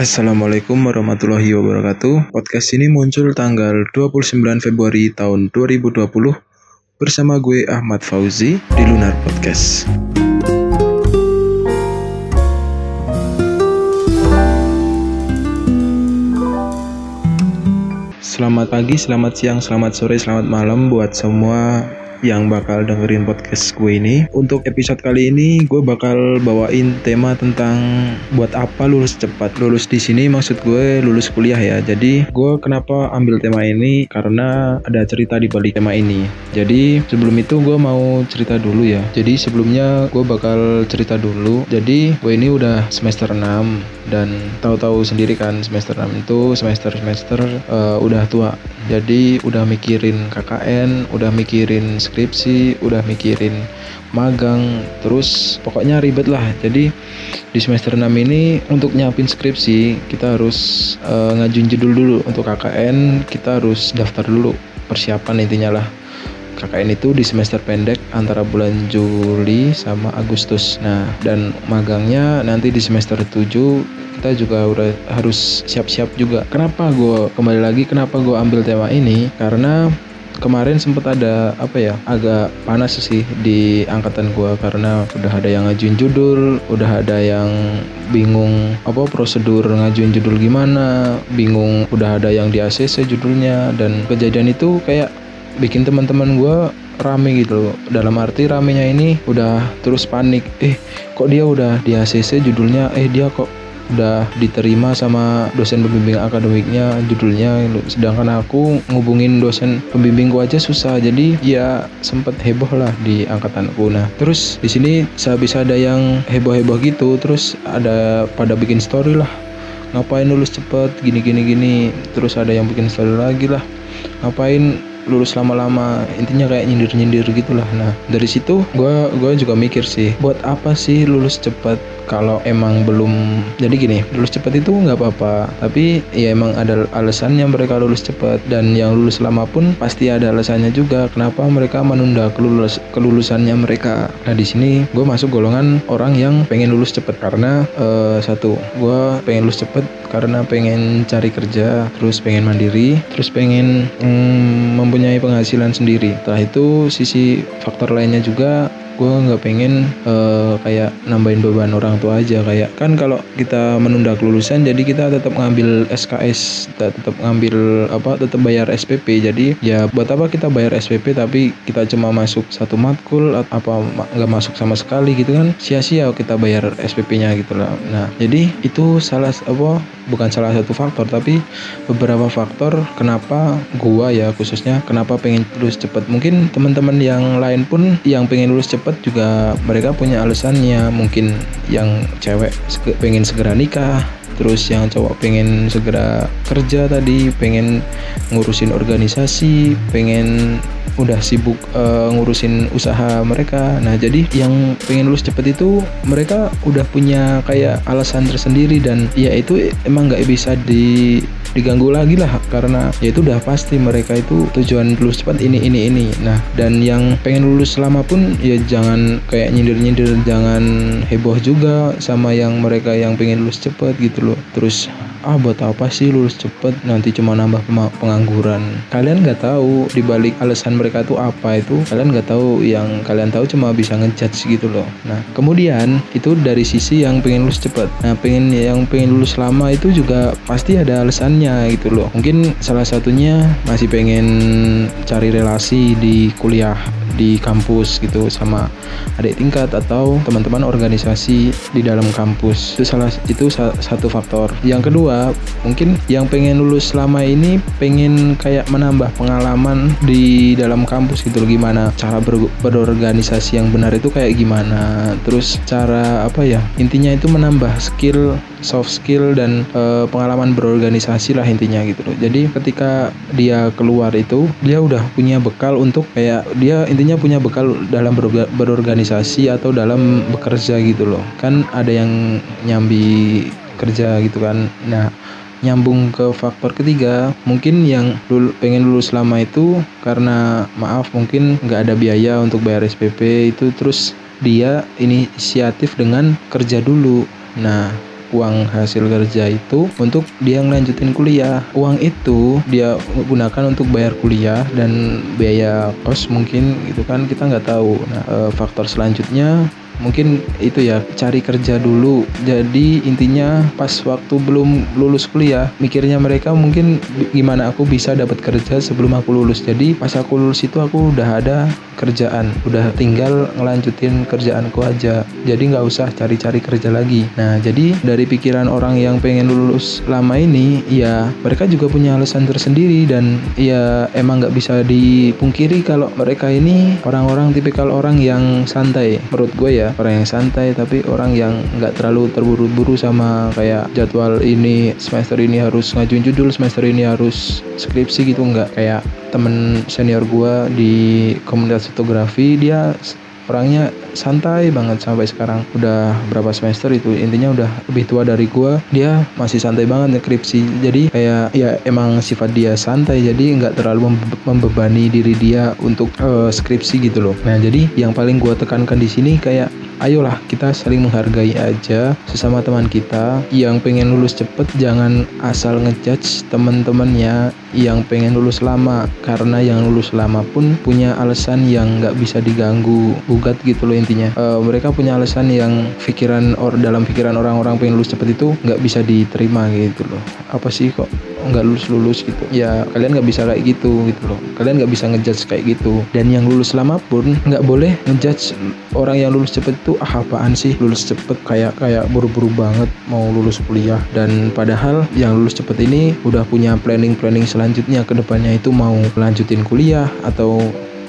Assalamualaikum warahmatullahi wabarakatuh. Podcast ini muncul tanggal 29 Februari tahun 2020 bersama gue Ahmad Fauzi di Lunar Podcast. Selamat pagi, selamat siang, selamat sore, selamat malam buat semua yang bakal dengerin podcast gue ini. Untuk episode kali ini gue bakal bawain tema tentang buat apa lulus cepat. Lulus di sini maksud gue lulus kuliah ya. Jadi gue kenapa ambil tema ini karena ada cerita di balik tema ini. Jadi sebelum itu gue mau cerita dulu ya. Jadi sebelumnya gue bakal cerita dulu. Jadi gue ini udah semester 6 dan tahu-tahu sendiri kan semester 6 itu semester-semester uh, udah tua. Jadi udah mikirin KKN, udah mikirin skripsi, udah mikirin magang, terus pokoknya ribet lah. Jadi di semester 6 ini untuk nyiapin skripsi kita harus uh, ngajuin judul dulu untuk KKN, kita harus daftar dulu persiapan intinya lah. KKN itu di semester pendek antara bulan Juli sama Agustus. Nah, dan magangnya nanti di semester 7 kita juga udah harus siap-siap juga. Kenapa gue kembali lagi kenapa gue ambil tema ini? Karena kemarin sempat ada apa ya agak panas sih di angkatan gua. Karena udah ada yang ngajuin judul udah ada yang bingung apa prosedur ngajuin judul gimana bingung udah ada yang di ACC judulnya. Dan kejadian itu kayak bikin teman-teman gua rame gitu dalam arti ramenya ini udah terus panik. Eh kok dia udah di ACC judulnya? Eh dia kok udah diterima sama dosen pembimbing akademiknya judulnya sedangkan aku ngubungin dosen pembimbingku aja susah jadi ya sempet heboh lah di angkatanku. Nah terus di sini sehabis ada yang heboh-heboh gitu terus ada pada bikin story lah ngapain lulus cepet? Gini gini gini. Terus ada yang bikin story lagi lah ngapain lulus lama-lama intinya kayak nyindir-nyindir gitulah. Nah dari situ gue gue juga mikir sih buat apa sih lulus cepet kalau emang belum jadi gini lulus cepat itu nggak apa-apa tapi ya emang ada alasannya mereka lulus cepat dan yang lulus lama pun pasti ada alasannya juga kenapa mereka menunda kelulus kelulusannya mereka. Nah di sini gue masuk golongan orang yang pengen lulus cepat karena uh, satu gue pengen lulus cepat karena pengen cari kerja terus pengen mandiri terus pengen mm, mempunyai penghasilan sendiri. Setelah itu sisi faktor lainnya juga gue nggak pengen uh, kayak nambahin beban orang tua aja. Kayak kan kalau kita menunda kelulusan jadi kita tetap ngambil SKS tetap ngambil apa tetap bayar SPP jadi ya buat apa kita bayar SPP tapi kita cuma masuk satu matkul apa nggak masuk sama sekali gitu kan. Sia-sia kita bayar SPP-nya gitu lah nah jadi itu salah apa bukan salah satu faktor tapi beberapa faktor kenapa gua ya khususnya kenapa pengen lulus cepat mungkin teman-teman yang lain pun yang pengen lulus cepet juga mereka punya alasannya. Mungkin yang cewek pengen segera nikah terus yang cowok pengen segera kerja tadi pengen ngurusin organisasi pengen udah sibuk uh, ngurusin usaha mereka. Nah jadi yang pengen lulus cepet itu mereka udah punya kayak alasan tersendiri dan ya itu emang nggak bisa di diganggu lagi lah karena ya itu udah pasti mereka itu tujuan lulus cepat ini ini ini. Nah dan yang pengen lulus lama pun ya jangan kayak nyindir-nyindir jangan heboh juga sama yang mereka yang pengen lulus cepat gitu loh. Terus ah buat apa sih lulus cepet? Nanti cuma nambah pengangguran. Kalian nggak tahu dibalik alasan mereka tuh apa itu. Kalian nggak tahu yang kalian tahu cuma bisa ngejudge gitu loh. Nah kemudian itu dari sisi yang pengen lulus cepet. Nah pengen yang pengen lulus lama itu juga pasti ada alasannya gitu loh. Mungkin salah satunya masih pengen cari relasi di kuliah di kampus gitu sama adik tingkat atau teman-teman organisasi di dalam kampus. Itu salah itu satu faktor. Yang kedua mungkin yang pengen lulus selama ini pengen kayak menambah pengalaman di dalam kampus gitu gimana cara ber berorganisasi yang benar itu kayak gimana? Terus cara apa ya? Intinya itu menambah skill soft skill dan e, pengalaman berorganisasi lah intinya gitu loh. Jadi ketika dia keluar itu dia udah punya bekal untuk kayak dia intinya punya bekal dalam berorganisasi atau dalam bekerja gitu loh. Kan ada yang nyambi kerja gitu kan. Nah nyambung ke faktor ketiga mungkin yang lul pengen lulus lama itu karena maaf mungkin nggak ada biaya untuk bayar SPP itu terus dia inisiatif dengan kerja dulu. Nah uang hasil kerja itu untuk dia ngelanjutin kuliah. Uang itu dia gunakan untuk bayar kuliah dan biaya kos mungkin itu kan kita nggak tahu. Nah e, faktor selanjutnya mungkin itu ya cari kerja dulu. Jadi intinya pas waktu belum lulus kuliah mikirnya mereka mungkin gimana aku bisa dapat kerja sebelum aku lulus. Jadi pas aku lulus itu aku udah ada kerjaan udah tinggal ngelanjutin kerjaanku aja. Jadi nggak usah cari-cari kerja lagi. Nah jadi dari pikiran orang yang pengen lulus lama ini ya mereka juga punya alasan tersendiri dan ya emang nggak bisa dipungkiri kalau mereka ini orang-orang tipikal orang yang santai menurut gue ya orang yang santai tapi orang yang nggak terlalu terburu-buru sama kayak jadwal ini semester ini harus ngajuin judul semester ini harus skripsi gitu nggak. Kayak temen senior gue di komunitas fotografi dia orangnya santai banget sampai sekarang. Udah berapa semester itu intinya udah lebih tua dari gue dia masih santai banget skripsi jadi kayak ya emang sifat dia santai jadi nggak terlalu membebani diri dia untuk uh, skripsi gitu loh. Nah jadi yang paling gue tekankan di sini kayak ayolah kita saling menghargai aja sesama teman kita. Yang pengen lulus cepet jangan asal ngejudge teman-temannya. Yang pengen lulus lama karena yang lulus lama pun punya alasan yang nggak bisa diganggu. Gugat gitu loh intinya. E, mereka punya alasan yang pikiran or dalam pikiran orang-orang pengen lulus cepet itu nggak bisa diterima gitu loh. Apa sih kok nggak lulus lulus gitu. Ya kalian nggak bisa kayak gitu gitu loh. Kalian nggak bisa ngejudge kayak gitu. Dan yang lulus lama pun nggak boleh ngejudge orang yang lulus cepet itu ah apaan sih lulus cepet? Kayak kayak buru-buru banget mau lulus kuliah. Dan padahal yang lulus cepet ini udah punya planning planning selanjutnya ke depannya itu mau lanjutin kuliah atau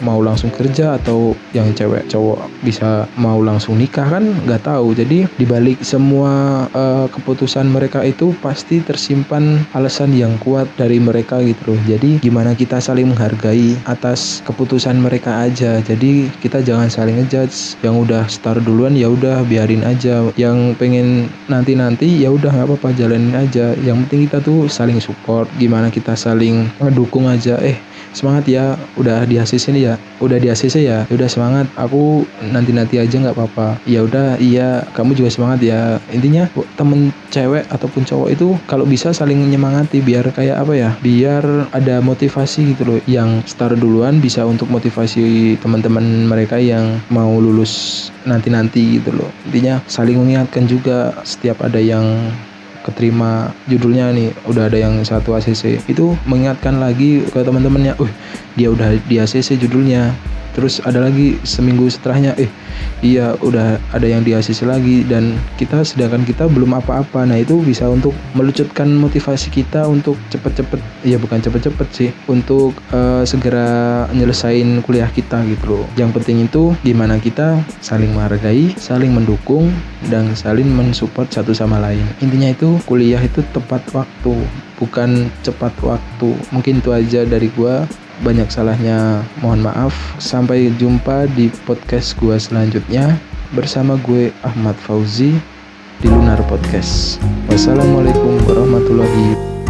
mau langsung kerja atau yang cewek cowok bisa mau langsung nikah kan nggak tahu. Jadi dibalik semua uh, keputusan mereka itu pasti tersimpan alasan yang kuat dari mereka gitu loh. Jadi gimana kita saling menghargai atas keputusan mereka aja. Jadi kita jangan saling ngejudge. Yang udah start duluan ya udah biarin aja. Yang pengen nanti nanti ya udah nggak apa-apa jalanin aja. Yang penting kita tuh saling support. Gimana kita saling ngedukung aja. Eh semangat ya udah di ACC nih ya. Udah di ACC ya, ya udah semangat. Aku nanti nanti aja nggak apa-apa. Ya udah iya kamu juga semangat ya. Intinya temen cewek ataupun cowok itu kalau bisa saling menyemangati biar kayak apa ya biar ada motivasi gitu loh. Yang start duluan bisa untuk motivasi teman-teman mereka yang mau lulus nanti-nanti gitu loh. Intinya saling mengingatkan juga setiap ada yang keterima judulnya nih udah ada yang satu ACC itu mengingatkan lagi ke teman-temannya, uh dia udah di ACC judulnya terus ada lagi seminggu setelahnya eh iya udah ada yang di ACC lagi dan kita sedangkan kita belum apa-apa. Nah itu bisa untuk melucutkan motivasi kita untuk cepet-cepet ya bukan cepet-cepet sih untuk uh, segera nyelesain kuliah kita gitu loh. Yang penting itu gimana kita saling menghargai saling mendukung dan saling mensupport satu sama lain. Intinya itu kuliah itu tepat waktu bukan cepat waktu. Mungkin itu aja dari gua banyak salahnya mohon maaf. Sampai jumpa di podcast gue selanjutnya bersama gue Ahmad Fauzi di Lunar Podcast. Wassalamualaikum warahmatullahi wabarakatuh